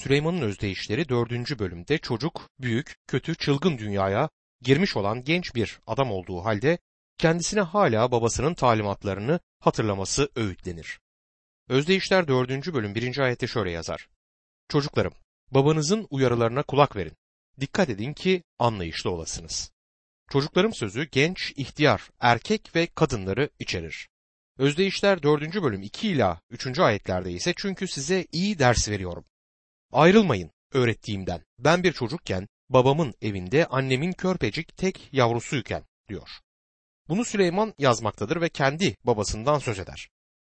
Süleyman'ın özdeyişleri 4. bölümde çocuk, büyük, kötü, çılgın dünyaya girmiş olan genç bir adam olduğu halde kendisine hala babasının talimatlarını hatırlaması öğütlenir. Özdeyişler 4. bölüm 1. ayette şöyle yazar. Çocuklarım, babanızın uyarılarına kulak verin. Dikkat edin ki anlayışlı olasınız. Çocuklarım sözü genç, ihtiyar, erkek ve kadınları içerir. Özdeyişler 4. bölüm 2 ila 3. ayetlerde ise çünkü size iyi ders veriyorum. Ayrılmayın öğrettiğimden. Ben bir çocukken babamın evinde annemin körpecik tek yavrusuyken diyor. Bunu Süleyman yazmaktadır ve kendi babasından söz eder.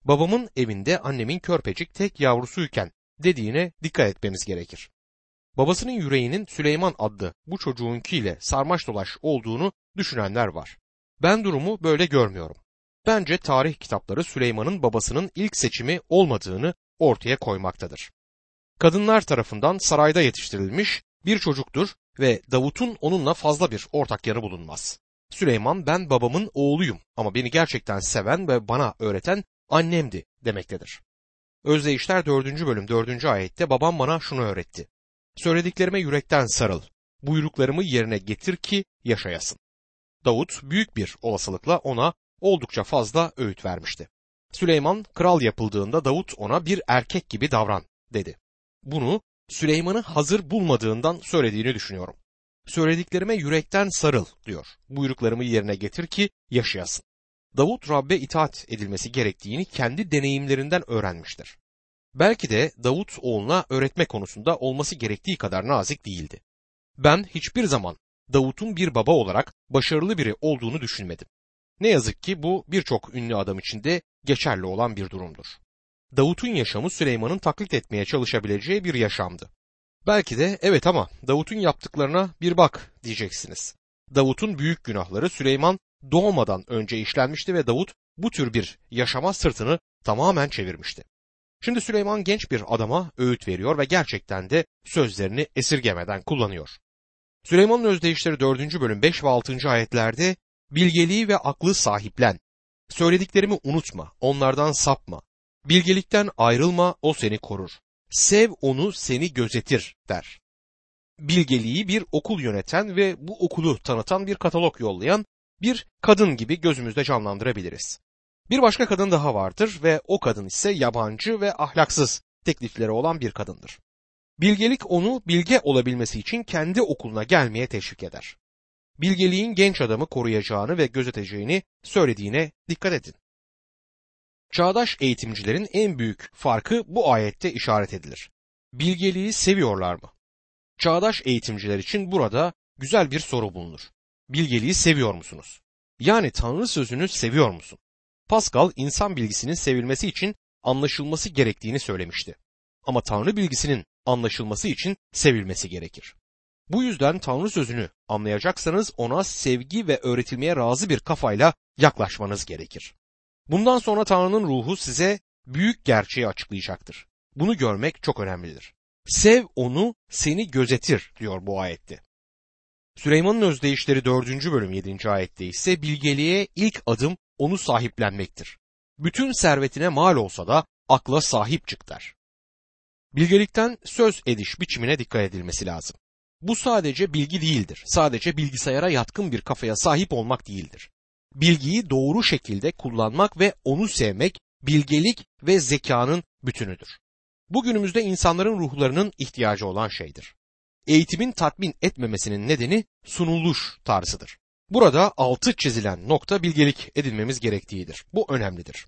Babamın evinde annemin körpecik tek yavrusuyken dediğine dikkat etmemiz gerekir. Babasının yüreğinin Süleyman adlı bu çocuğunkiyle sarmaş dolaş olduğunu düşünenler var. Ben durumu böyle görmüyorum. Bence tarih kitapları Süleyman'ın babasının ilk seçimi olmadığını ortaya koymaktadır. Kadınlar tarafından sarayda yetiştirilmiş bir çocuktur ve Davut'un onunla fazla bir ortak yanı bulunmaz. Süleyman ben babamın oğluyum ama beni gerçekten seven ve bana öğreten annemdi demektedir. Özdeyişler 4. bölüm 4. ayette babam bana şunu öğretti. Söylediklerime yürekten sarıl, buyruklarımı yerine getir ki yaşayasın. Davut büyük bir olasılıkla ona oldukça fazla öğüt vermişti. Süleyman kral yapıldığında Davut ona bir erkek gibi davran dedi. Bunu Süleyman'ı hazır bulmadığından söylediğini düşünüyorum. Söylediklerime yürekten sarıl diyor. Buyruklarımı yerine getir ki yaşayasın. Davut Rabbe itaat edilmesi gerektiğini kendi deneyimlerinden öğrenmiştir. Belki de Davut oğluna öğretme konusunda olması gerektiği kadar nazik değildi. Ben hiçbir zaman Davut'un bir baba olarak başarılı biri olduğunu düşünmedim. Ne yazık ki bu birçok ünlü adam için de geçerli olan bir durumdur. Davut'un yaşamı Süleyman'ın taklit etmeye çalışabileceği bir yaşamdı. Belki de evet ama Davut'un yaptıklarına bir bak diyeceksiniz. Davut'un büyük günahları Süleyman doğmadan önce işlenmişti ve Davut bu tür bir yaşama sırtını tamamen çevirmişti. Şimdi Süleyman genç bir adama öğüt veriyor ve gerçekten de sözlerini esirgemeden kullanıyor. Süleyman'ın özdeyişleri 4. bölüm 5 ve 6. ayetlerde bilgeliği ve aklı sahiplen. Söylediklerimi unutma, onlardan sapma. Bilgelikten ayrılma, o seni korur. Sev onu, seni gözetir der. Bilgeliği bir okul yöneten ve bu okulu tanıtan bir katalog yollayan bir kadın gibi gözümüzde canlandırabiliriz. Bir başka kadın daha vardır ve o kadın ise yabancı ve ahlaksız teklifleri olan bir kadındır. Bilgelik onu bilge olabilmesi için kendi okuluna gelmeye teşvik eder. Bilgeliğin genç adamı koruyacağını ve gözeteceğini söylediğine dikkat edin. Çağdaş eğitimcilerin en büyük farkı bu ayette işaret edilir. Bilgeliği seviyorlar mı? Çağdaş eğitimciler için burada güzel bir soru bulunur. Bilgeliği seviyor musunuz? Yani Tanrı sözünü seviyor musun? Pascal insan bilgisinin sevilmesi için anlaşılması gerektiğini söylemişti. Ama Tanrı bilgisinin anlaşılması için sevilmesi gerekir. Bu yüzden Tanrı sözünü anlayacaksanız ona sevgi ve öğretilmeye razı bir kafayla yaklaşmanız gerekir. Bundan sonra Tanrı'nın ruhu size büyük gerçeği açıklayacaktır. Bunu görmek çok önemlidir. Sev onu, seni gözetir diyor bu ayette. Süleyman'ın özdeyişleri 4. bölüm 7. ayette ise bilgeliğe ilk adım onu sahiplenmektir. Bütün servetine mal olsa da akla sahip çık der. Bilgelikten söz ediş biçimine dikkat edilmesi lazım. Bu sadece bilgi değildir. Sadece bilgisayara yatkın bir kafaya sahip olmak değildir. Bilgiyi doğru şekilde kullanmak ve onu sevmek bilgelik ve zekanın bütünüdür. Bugünümüzde insanların ruhlarının ihtiyacı olan şeydir. Eğitimin tatmin etmemesinin nedeni sunuluş tarzıdır. Burada altı çizilen nokta bilgelik edinmemiz gerektiğidir. Bu önemlidir.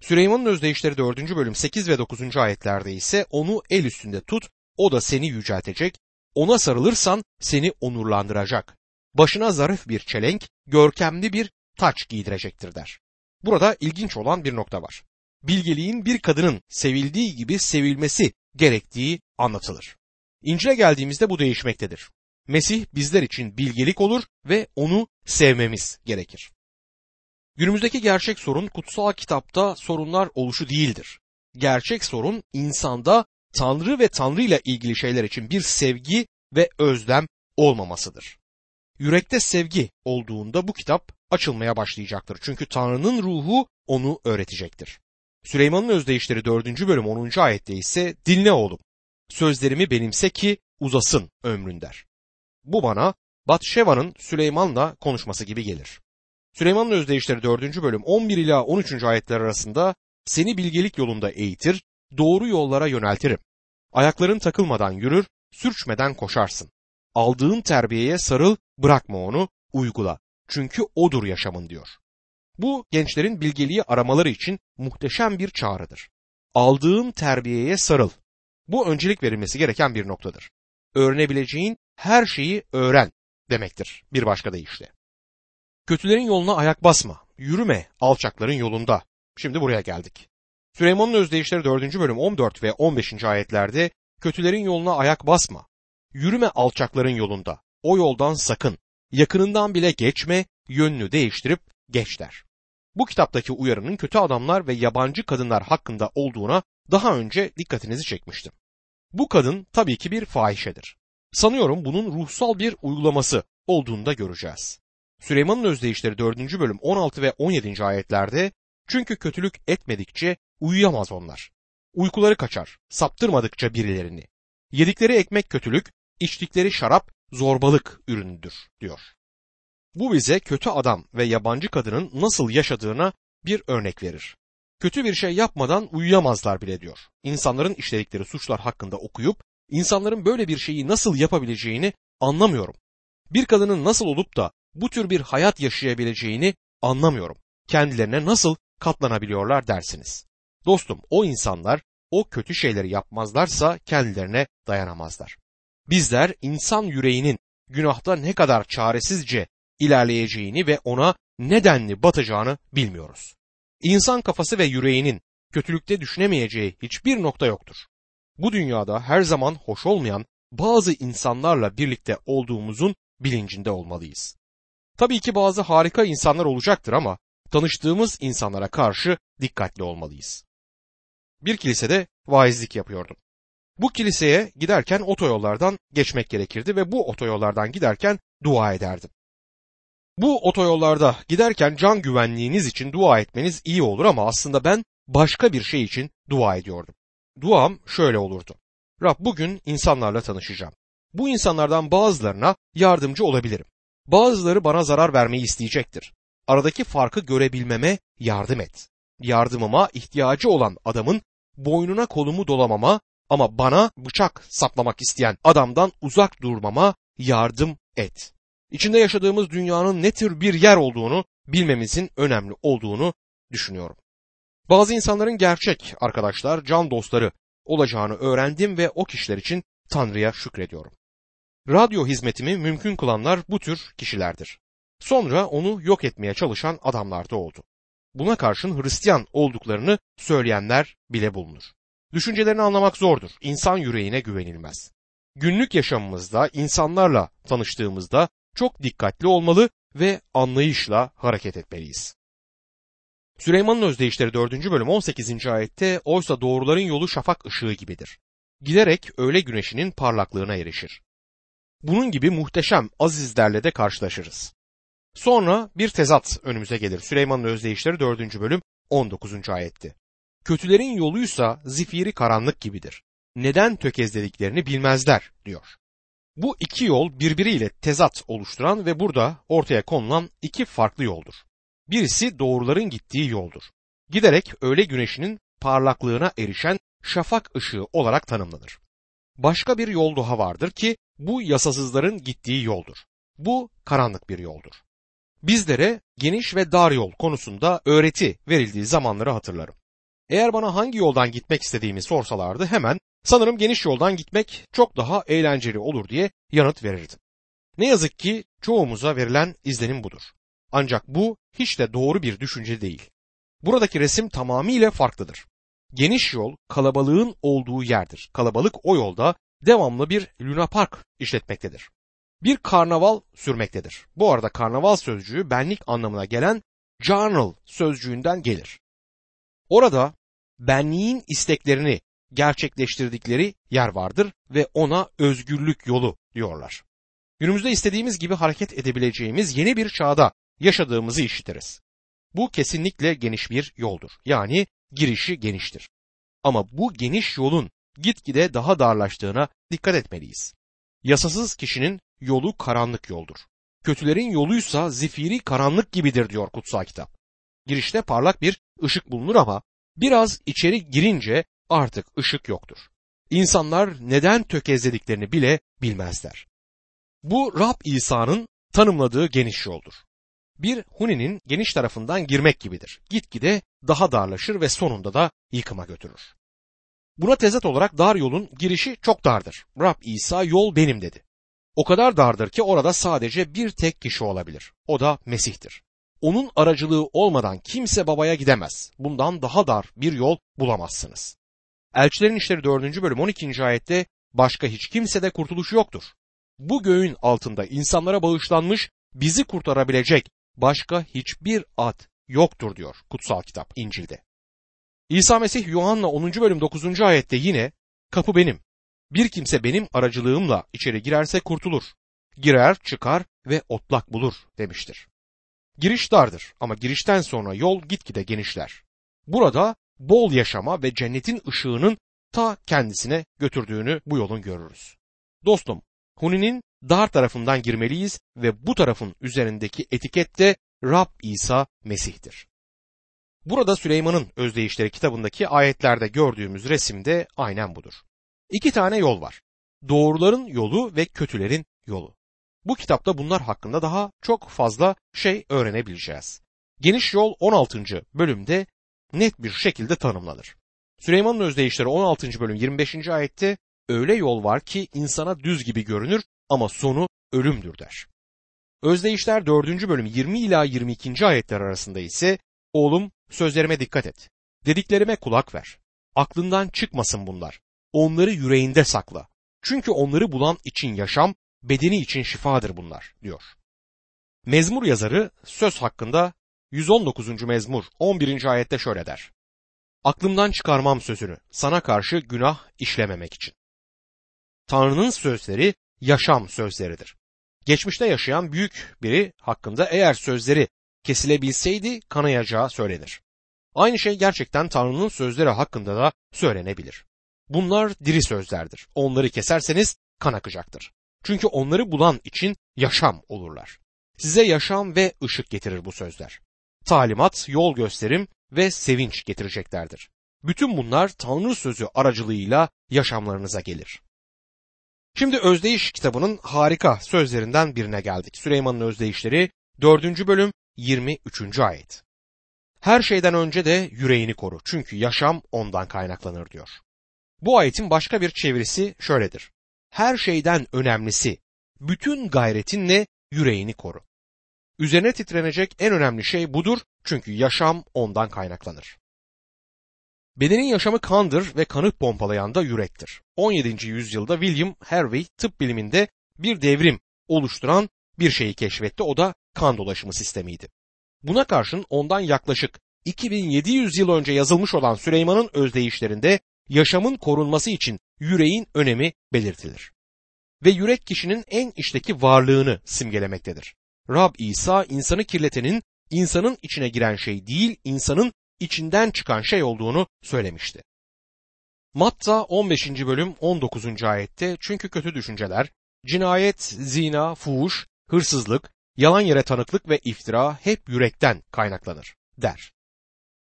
Süleyman'ın özdeyişleri 4. bölüm 8 ve 9. ayetlerde ise onu el üstünde tut, o da seni yüceltecek, ona sarılırsan seni onurlandıracak. Başına zarif bir çelenk, görkemli bir taç giydirecektir der. Burada ilginç olan bir nokta var. Bilgeliğin bir kadının sevildiği gibi sevilmesi gerektiği anlatılır. İncil'e geldiğimizde bu değişmektedir. Mesih bizler için bilgelik olur ve onu sevmemiz gerekir. Günümüzdeki gerçek sorun kutsal kitapta sorunlar oluşu değildir. Gerçek sorun insanda Tanrı ve Tanrı ile ilgili şeyler için bir sevgi ve özlem olmamasıdır. Yürekte sevgi olduğunda bu kitap açılmaya başlayacaktır. Çünkü Tanrı'nın ruhu onu öğretecektir. Süleyman'ın özdeyişleri 4. bölüm 10. ayette ise dinle oğlum. sözlerimi benimse ki uzasın ömrün der. Bu bana Batşeva'nın Süleyman'la konuşması gibi gelir. Süleyman'ın özdeyişleri 4. bölüm 11 ila 13. ayetler arasında seni bilgelik yolunda eğitir, doğru yollara yöneltirim. Ayakların takılmadan yürür, sürçmeden koşarsın. Aldığın terbiyeye sarıl, bırakma onu, uygula. Çünkü odur yaşamın diyor. Bu gençlerin bilgeliği aramaları için muhteşem bir çağrıdır. Aldığın terbiyeye sarıl. Bu öncelik verilmesi gereken bir noktadır. Öğrenebileceğin her şeyi öğren demektir bir başka deyişle. Kötülerin yoluna ayak basma, yürüme alçakların yolunda. Şimdi buraya geldik. Süleyman'ın özdeyişleri 4. bölüm 14 ve 15. ayetlerde kötülerin yoluna ayak basma, yürüme alçakların yolunda, o yoldan sakın, yakınından bile geçme, yönünü değiştirip geç der. Bu kitaptaki uyarının kötü adamlar ve yabancı kadınlar hakkında olduğuna daha önce dikkatinizi çekmiştim. Bu kadın tabii ki bir fahişedir. Sanıyorum bunun ruhsal bir uygulaması olduğunu da göreceğiz. Süleyman'ın özdeyişleri 4. bölüm 16 ve 17. ayetlerde çünkü kötülük etmedikçe uyuyamaz onlar. Uykuları kaçar, saptırmadıkça birilerini. Yedikleri ekmek kötülük, içtikleri şarap zorbalık ürünüdür diyor. Bu bize kötü adam ve yabancı kadının nasıl yaşadığına bir örnek verir. Kötü bir şey yapmadan uyuyamazlar bile diyor. İnsanların işledikleri suçlar hakkında okuyup insanların böyle bir şeyi nasıl yapabileceğini anlamıyorum. Bir kadının nasıl olup da bu tür bir hayat yaşayabileceğini anlamıyorum. Kendilerine nasıl katlanabiliyorlar dersiniz. Dostum o insanlar o kötü şeyleri yapmazlarsa kendilerine dayanamazlar. Bizler insan yüreğinin günahta ne kadar çaresizce ilerleyeceğini ve ona nedenli batacağını bilmiyoruz. İnsan kafası ve yüreğinin kötülükte düşünemeyeceği hiçbir nokta yoktur. Bu dünyada her zaman hoş olmayan bazı insanlarla birlikte olduğumuzun bilincinde olmalıyız. Tabii ki bazı harika insanlar olacaktır ama tanıştığımız insanlara karşı dikkatli olmalıyız. Bir kilisede vaizlik yapıyordum. Bu kiliseye giderken otoyollardan geçmek gerekirdi ve bu otoyollardan giderken dua ederdim. Bu otoyollarda giderken can güvenliğiniz için dua etmeniz iyi olur ama aslında ben başka bir şey için dua ediyordum. Duam şöyle olurdu. Rab bugün insanlarla tanışacağım. Bu insanlardan bazılarına yardımcı olabilirim. Bazıları bana zarar vermeyi isteyecektir. Aradaki farkı görebilmeme yardım et. Yardımıma ihtiyacı olan adamın boynuna kolumu dolamama ama bana bıçak saplamak isteyen adamdan uzak durmama yardım et. İçinde yaşadığımız dünyanın ne tür bir yer olduğunu bilmemizin önemli olduğunu düşünüyorum. Bazı insanların gerçek arkadaşlar, can dostları olacağını öğrendim ve o kişiler için Tanrı'ya şükrediyorum. Radyo hizmetimi mümkün kılanlar bu tür kişilerdir. Sonra onu yok etmeye çalışan adamlar da oldu. Buna karşın Hristiyan olduklarını söyleyenler bile bulunur. Düşüncelerini anlamak zordur. İnsan yüreğine güvenilmez. Günlük yaşamımızda insanlarla tanıştığımızda çok dikkatli olmalı ve anlayışla hareket etmeliyiz. Süleyman'ın özdeyişleri 4. bölüm 18. ayette oysa doğruların yolu şafak ışığı gibidir. Giderek öğle güneşinin parlaklığına erişir. Bunun gibi muhteşem azizlerle de karşılaşırız. Sonra bir tezat önümüze gelir. Süleyman'ın özdeyişleri 4. bölüm 19. ayetti. Kötülerin yoluysa zifiri karanlık gibidir. Neden tökezlediklerini bilmezler diyor. Bu iki yol birbiriyle tezat oluşturan ve burada ortaya konulan iki farklı yoldur. Birisi doğruların gittiği yoldur. Giderek öğle güneşinin parlaklığına erişen şafak ışığı olarak tanımlanır. Başka bir yol daha vardır ki bu yasasızların gittiği yoldur. Bu karanlık bir yoldur. Bizlere geniş ve dar yol konusunda öğreti verildiği zamanları hatırlarım. Eğer bana hangi yoldan gitmek istediğimi sorsalardı hemen sanırım geniş yoldan gitmek çok daha eğlenceli olur diye yanıt verirdim. Ne yazık ki çoğumuza verilen izlenim budur. Ancak bu hiç de doğru bir düşünce değil. Buradaki resim tamamıyla farklıdır. Geniş yol kalabalığın olduğu yerdir. Kalabalık o yolda devamlı bir Luna Park işletmektedir. Bir karnaval sürmektedir. Bu arada karnaval sözcüğü benlik anlamına gelen journal sözcüğünden gelir. Orada benliğin isteklerini gerçekleştirdikleri yer vardır ve ona özgürlük yolu diyorlar. Günümüzde istediğimiz gibi hareket edebileceğimiz yeni bir çağda yaşadığımızı işitiriz. Bu kesinlikle geniş bir yoldur. Yani girişi geniştir. Ama bu geniş yolun gitgide daha darlaştığına dikkat etmeliyiz. Yasasız kişinin yolu karanlık yoldur. Kötülerin yoluysa zifiri karanlık gibidir diyor kutsal kitap. Girişte parlak bir ışık bulunur ama biraz içeri girince artık ışık yoktur. İnsanlar neden tökezlediklerini bile bilmezler. Bu Rab İsa'nın tanımladığı geniş yoldur. Bir huninin geniş tarafından girmek gibidir. Gitgide daha darlaşır ve sonunda da yıkıma götürür. Buna tezat olarak dar yolun girişi çok dardır. Rab İsa yol benim dedi. O kadar dardır ki orada sadece bir tek kişi olabilir. O da Mesih'tir. Onun aracılığı olmadan kimse babaya gidemez. Bundan daha dar bir yol bulamazsınız. Elçilerin İşleri 4. bölüm 12. ayette başka hiç kimsede kurtuluş yoktur. Bu göğün altında insanlara bağışlanmış bizi kurtarabilecek başka hiçbir ad yoktur diyor kutsal kitap İncil'de. İsa Mesih Yuhanna 10. bölüm 9. ayette yine kapı benim. Bir kimse benim aracılığımla içeri girerse kurtulur. Girer, çıkar ve otlak bulur demiştir. Giriş dardır ama girişten sonra yol gitgide genişler. Burada bol yaşama ve cennetin ışığının ta kendisine götürdüğünü bu yolun görürüz. Dostum, Huni'nin dar tarafından girmeliyiz ve bu tarafın üzerindeki etiket de Rab İsa Mesih'tir. Burada Süleyman'ın özdeyişleri kitabındaki ayetlerde gördüğümüz resimde aynen budur. İki tane yol var. Doğruların yolu ve kötülerin yolu. Bu kitapta bunlar hakkında daha çok fazla şey öğrenebileceğiz. Geniş yol 16. bölümde net bir şekilde tanımlanır. Süleyman'ın özdeyişleri 16. bölüm 25. ayette öyle yol var ki insana düz gibi görünür ama sonu ölümdür der. Özdeyişler 4. bölüm 20 ila 22. ayetler arasında ise oğlum sözlerime dikkat et. Dediklerime kulak ver. Aklından çıkmasın bunlar. Onları yüreğinde sakla. Çünkü onları bulan için yaşam, bedeni için şifadır bunlar diyor. Mezmur yazarı söz hakkında 119. mezmur 11. ayette şöyle der. Aklımdan çıkarmam sözünü sana karşı günah işlememek için. Tanrı'nın sözleri yaşam sözleridir. Geçmişte yaşayan büyük biri hakkında eğer sözleri kesilebilseydi kanayacağı söylenir. Aynı şey gerçekten Tanrı'nın sözleri hakkında da söylenebilir. Bunlar diri sözlerdir. Onları keserseniz kan akacaktır. Çünkü onları bulan için yaşam olurlar. Size yaşam ve ışık getirir bu sözler. Talimat, yol gösterim ve sevinç getireceklerdir. Bütün bunlar Tanrı sözü aracılığıyla yaşamlarınıza gelir. Şimdi Özdeyiş kitabının harika sözlerinden birine geldik. Süleyman'ın Özdeyişleri 4. bölüm 23. ayet. Her şeyden önce de yüreğini koru çünkü yaşam ondan kaynaklanır diyor. Bu ayetin başka bir çevirisi şöyledir. Her şeyden önemlisi bütün gayretinle yüreğini koru. Üzerine titrenecek en önemli şey budur çünkü yaşam ondan kaynaklanır. Bedenin yaşamı kandır ve kanı pompalayan da yürektir. 17. yüzyılda William Harvey tıp biliminde bir devrim oluşturan bir şeyi keşfetti. O da kan dolaşımı sistemiydi. Buna karşın ondan yaklaşık 2700 yıl önce yazılmış olan Süleyman'ın özdeyişlerinde yaşamın korunması için yüreğin önemi belirtilir. Ve yürek kişinin en içteki varlığını simgelemektedir. Rab İsa insanı kirletenin insanın içine giren şey değil, insanın içinden çıkan şey olduğunu söylemişti. Matta 15. bölüm 19. ayette çünkü kötü düşünceler, cinayet, zina, fuhuş, hırsızlık, yalan yere tanıklık ve iftira hep yürekten kaynaklanır der.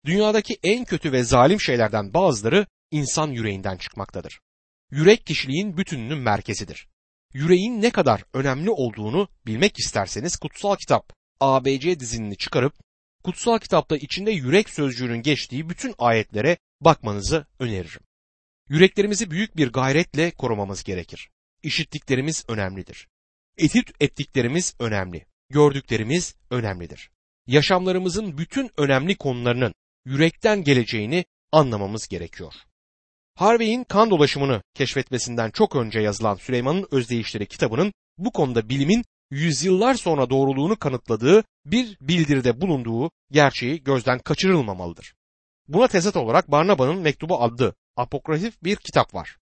Dünyadaki en kötü ve zalim şeylerden bazıları insan yüreğinden çıkmaktadır. Yürek kişiliğin bütününün merkezidir. Yüreğin ne kadar önemli olduğunu bilmek isterseniz kutsal kitap ABC dizinini çıkarıp kutsal kitapta içinde yürek sözcüğünün geçtiği bütün ayetlere bakmanızı öneririm. Yüreklerimizi büyük bir gayretle korumamız gerekir. İşittiklerimiz önemlidir. Etüt ettiklerimiz önemli. Gördüklerimiz önemlidir. Yaşamlarımızın bütün önemli konularının yürekten geleceğini anlamamız gerekiyor. Harvey'in kan dolaşımını keşfetmesinden çok önce yazılan Süleyman'ın Özdeyişleri kitabının bu konuda bilimin yüzyıllar sonra doğruluğunu kanıtladığı bir bildiride bulunduğu gerçeği gözden kaçırılmamalıdır. Buna tezat olarak Barnaba'nın mektubu adlı apokrifif bir kitap var.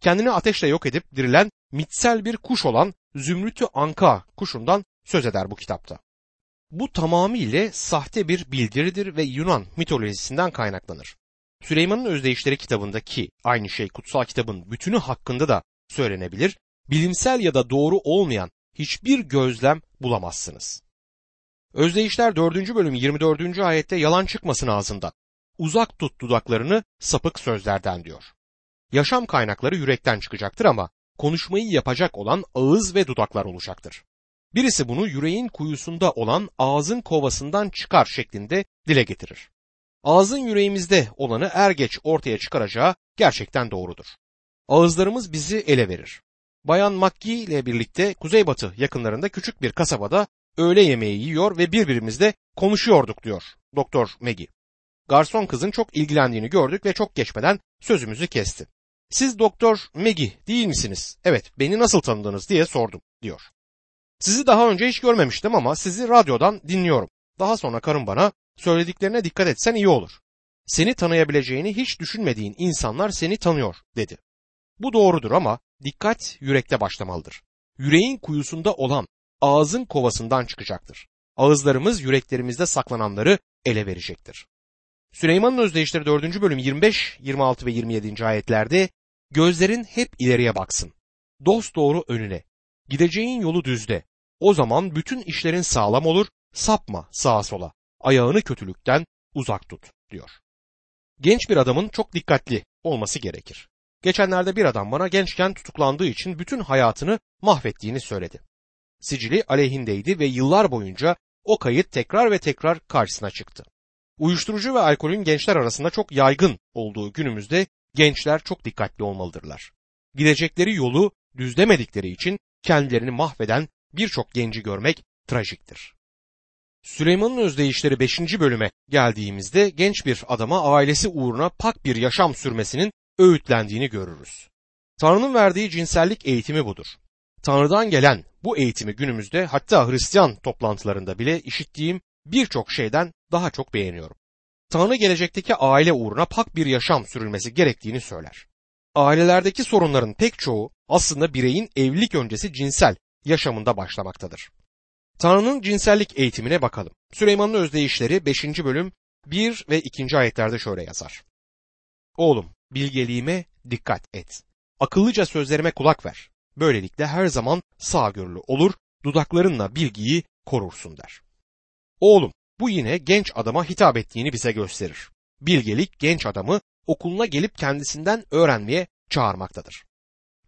Kendini ateşle yok edip dirilen mitsel bir kuş olan Zümrütü Anka kuşundan söz eder bu kitapta. Bu tamamıyla sahte bir bildiridir ve Yunan mitolojisinden kaynaklanır. Süleyman'ın Özdeyişleri kitabındaki aynı şey kutsal kitabın bütünü hakkında da söylenebilir. Bilimsel ya da doğru olmayan hiçbir gözlem bulamazsınız. Özdeyişler 4. bölüm 24. ayette yalan çıkmasın ağzından. Uzak tut dudaklarını sapık sözlerden diyor. Yaşam kaynakları yürekten çıkacaktır ama konuşmayı yapacak olan ağız ve dudaklar olacaktır. Birisi bunu yüreğin kuyusunda olan ağzın kovasından çıkar şeklinde dile getirir. Ağzın yüreğimizde olanı er geç ortaya çıkaracağı gerçekten doğrudur. Ağızlarımız bizi ele verir. Bayan Makki ile birlikte kuzeybatı yakınlarında küçük bir kasabada öğle yemeği yiyor ve birbirimizle konuşuyorduk diyor Doktor Maggie. Garson kızın çok ilgilendiğini gördük ve çok geçmeden sözümüzü kesti. Siz Doktor Maggie değil misiniz? Evet, beni nasıl tanıdınız diye sordum diyor. Sizi daha önce hiç görmemiştim ama sizi radyodan dinliyorum. Daha sonra karım bana söylediklerine dikkat etsen iyi olur. Seni tanıyabileceğini hiç düşünmediğin insanlar seni tanıyor dedi. Bu doğrudur ama dikkat yürekte başlamalıdır. Yüreğin kuyusunda olan ağzın kovasından çıkacaktır. Ağızlarımız yüreklerimizde saklananları ele verecektir. Süleyman'ın özdeyişleri 4. bölüm 25, 26 ve 27. ayetlerde gözlerin hep ileriye baksın. Dost doğru önüne. Gideceğin yolu düzde. O zaman bütün işlerin sağlam olur, sapma sağa sola. Ayağını kötülükten uzak tut diyor. Genç bir adamın çok dikkatli olması gerekir. Geçenlerde bir adam bana gençken tutuklandığı için bütün hayatını mahvettiğini söyledi. Sicili aleyhindeydi ve yıllar boyunca o kayıt tekrar ve tekrar karşısına çıktı. Uyuşturucu ve alkolün gençler arasında çok yaygın olduğu günümüzde gençler çok dikkatli olmalıdırlar. Gidecekleri yolu düzlemedikleri için kendilerini mahveden birçok genci görmek trajiktir. Süleyman'ın özdeyişleri 5. bölüme geldiğimizde genç bir adama ailesi uğruna pak bir yaşam sürmesinin öğütlendiğini görürüz. Tanrı'nın verdiği cinsellik eğitimi budur. Tanrı'dan gelen bu eğitimi günümüzde hatta Hristiyan toplantılarında bile işittiğim birçok şeyden daha çok beğeniyorum. Tanrı gelecekteki aile uğruna pak bir yaşam sürülmesi gerektiğini söyler. Ailelerdeki sorunların pek çoğu aslında bireyin evlilik öncesi cinsel yaşamında başlamaktadır. Tanrı'nın cinsellik eğitimine bakalım. Süleyman'ın özdeyişleri 5. bölüm 1 ve 2. ayetlerde şöyle yazar. Oğlum bilgeliğime dikkat et. Akıllıca sözlerime kulak ver. Böylelikle her zaman sağgörülü olur, dudaklarınla bilgiyi korursun der. Oğlum bu yine genç adama hitap ettiğini bize gösterir. Bilgelik genç adamı okuluna gelip kendisinden öğrenmeye çağırmaktadır.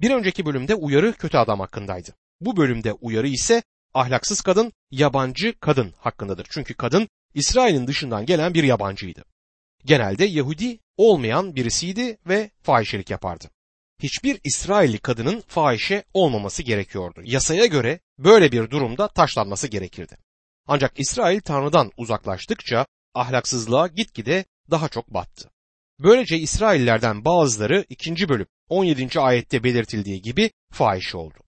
Bir önceki bölümde uyarı kötü adam hakkındaydı. Bu bölümde uyarı ise ahlaksız kadın, yabancı kadın hakkındadır. Çünkü kadın İsrail'in dışından gelen bir yabancıydı. Genelde Yahudi olmayan birisiydi ve fahişelik yapardı. Hiçbir İsrailli kadının fahişe olmaması gerekiyordu. Yasaya göre böyle bir durumda taşlanması gerekirdi. Ancak İsrail Tanrı'dan uzaklaştıkça ahlaksızlığa gitgide daha çok battı. Böylece İsraillerden bazıları 2. bölüm 17. ayette belirtildiği gibi fahiş oldu.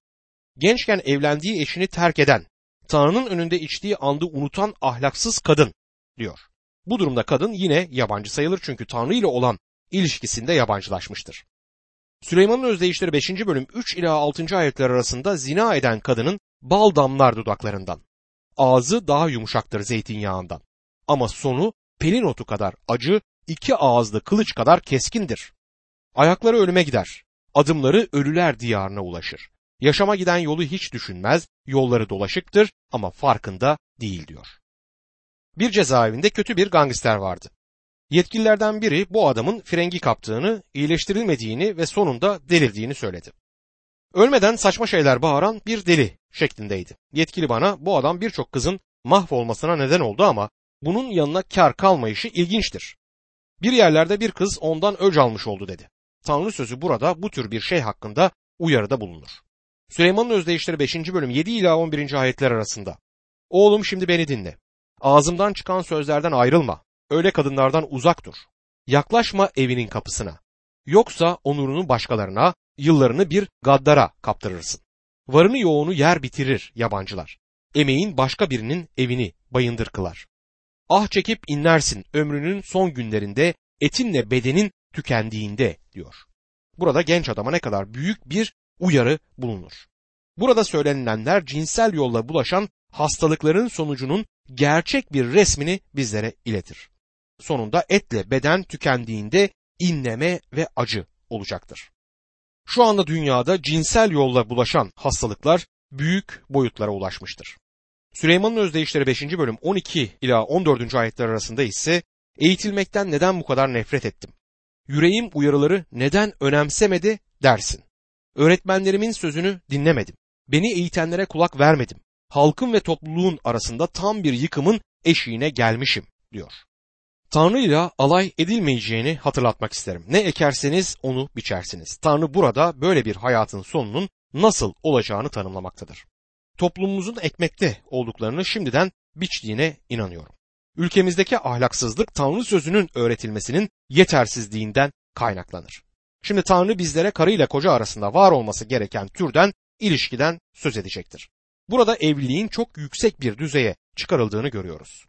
Gençken evlendiği eşini terk eden, Tanrı'nın önünde içtiği andı unutan ahlaksız kadın diyor. Bu durumda kadın yine yabancı sayılır çünkü Tanrı ile olan ilişkisinde yabancılaşmıştır. Süleyman'ın özdeyişleri 5. bölüm 3 ila 6. ayetler arasında zina eden kadının bal damlar dudaklarından. Ağzı daha yumuşaktır zeytinyağından. Ama sonu pelin otu kadar acı, iki ağızlı kılıç kadar keskindir. Ayakları ölüme gider. Adımları ölüler diyarına ulaşır. Yaşama giden yolu hiç düşünmez, yolları dolaşıktır ama farkında değil diyor. Bir cezaevinde kötü bir gangster vardı. Yetkililerden biri bu adamın frengi kaptığını, iyileştirilmediğini ve sonunda delirdiğini söyledi. Ölmeden saçma şeyler bağıran bir deli şeklindeydi. Yetkili bana bu adam birçok kızın mahvolmasına neden oldu ama bunun yanına kar kalmayışı ilginçtir. Bir yerlerde bir kız ondan öc almış oldu dedi. Tanrı sözü burada bu tür bir şey hakkında uyarıda bulunur. Süleyman'ın özdeyişleri 5. bölüm 7 ila 11. ayetler arasında. Oğlum şimdi beni dinle. Ağzımdan çıkan sözlerden ayrılma. Öyle kadınlardan uzak dur. Yaklaşma evinin kapısına. Yoksa onurunu başkalarına, yıllarını bir gaddara kaptırırsın. Varını yoğunu yer bitirir yabancılar. Emeğin başka birinin evini bayındır kılar. Ah çekip inlersin ömrünün son günlerinde etinle bedenin tükendiğinde diyor. Burada genç adama ne kadar büyük bir uyarı bulunur. Burada söylenilenler cinsel yolla bulaşan hastalıkların sonucunun gerçek bir resmini bizlere iletir. Sonunda etle beden tükendiğinde inleme ve acı olacaktır. Şu anda dünyada cinsel yolla bulaşan hastalıklar büyük boyutlara ulaşmıştır. Süleyman'ın özdeyişleri 5. bölüm 12 ila 14. ayetler arasında ise eğitilmekten neden bu kadar nefret ettim? Yüreğim uyarıları neden önemsemedi dersin. Öğretmenlerimin sözünü dinlemedim. Beni eğitenlere kulak vermedim. Halkın ve topluluğun arasında tam bir yıkımın eşiğine gelmişim diyor. Tanrı ile alay edilmeyeceğini hatırlatmak isterim. Ne ekerseniz onu biçersiniz. Tanrı burada böyle bir hayatın sonunun nasıl olacağını tanımlamaktadır. Toplumumuzun ekmekte olduklarını şimdiden biçtiğine inanıyorum. Ülkemizdeki ahlaksızlık Tanrı sözünün öğretilmesinin yetersizliğinden kaynaklanır. Şimdi Tanrı bizlere karı ile koca arasında var olması gereken türden ilişkiden söz edecektir. Burada evliliğin çok yüksek bir düzeye çıkarıldığını görüyoruz.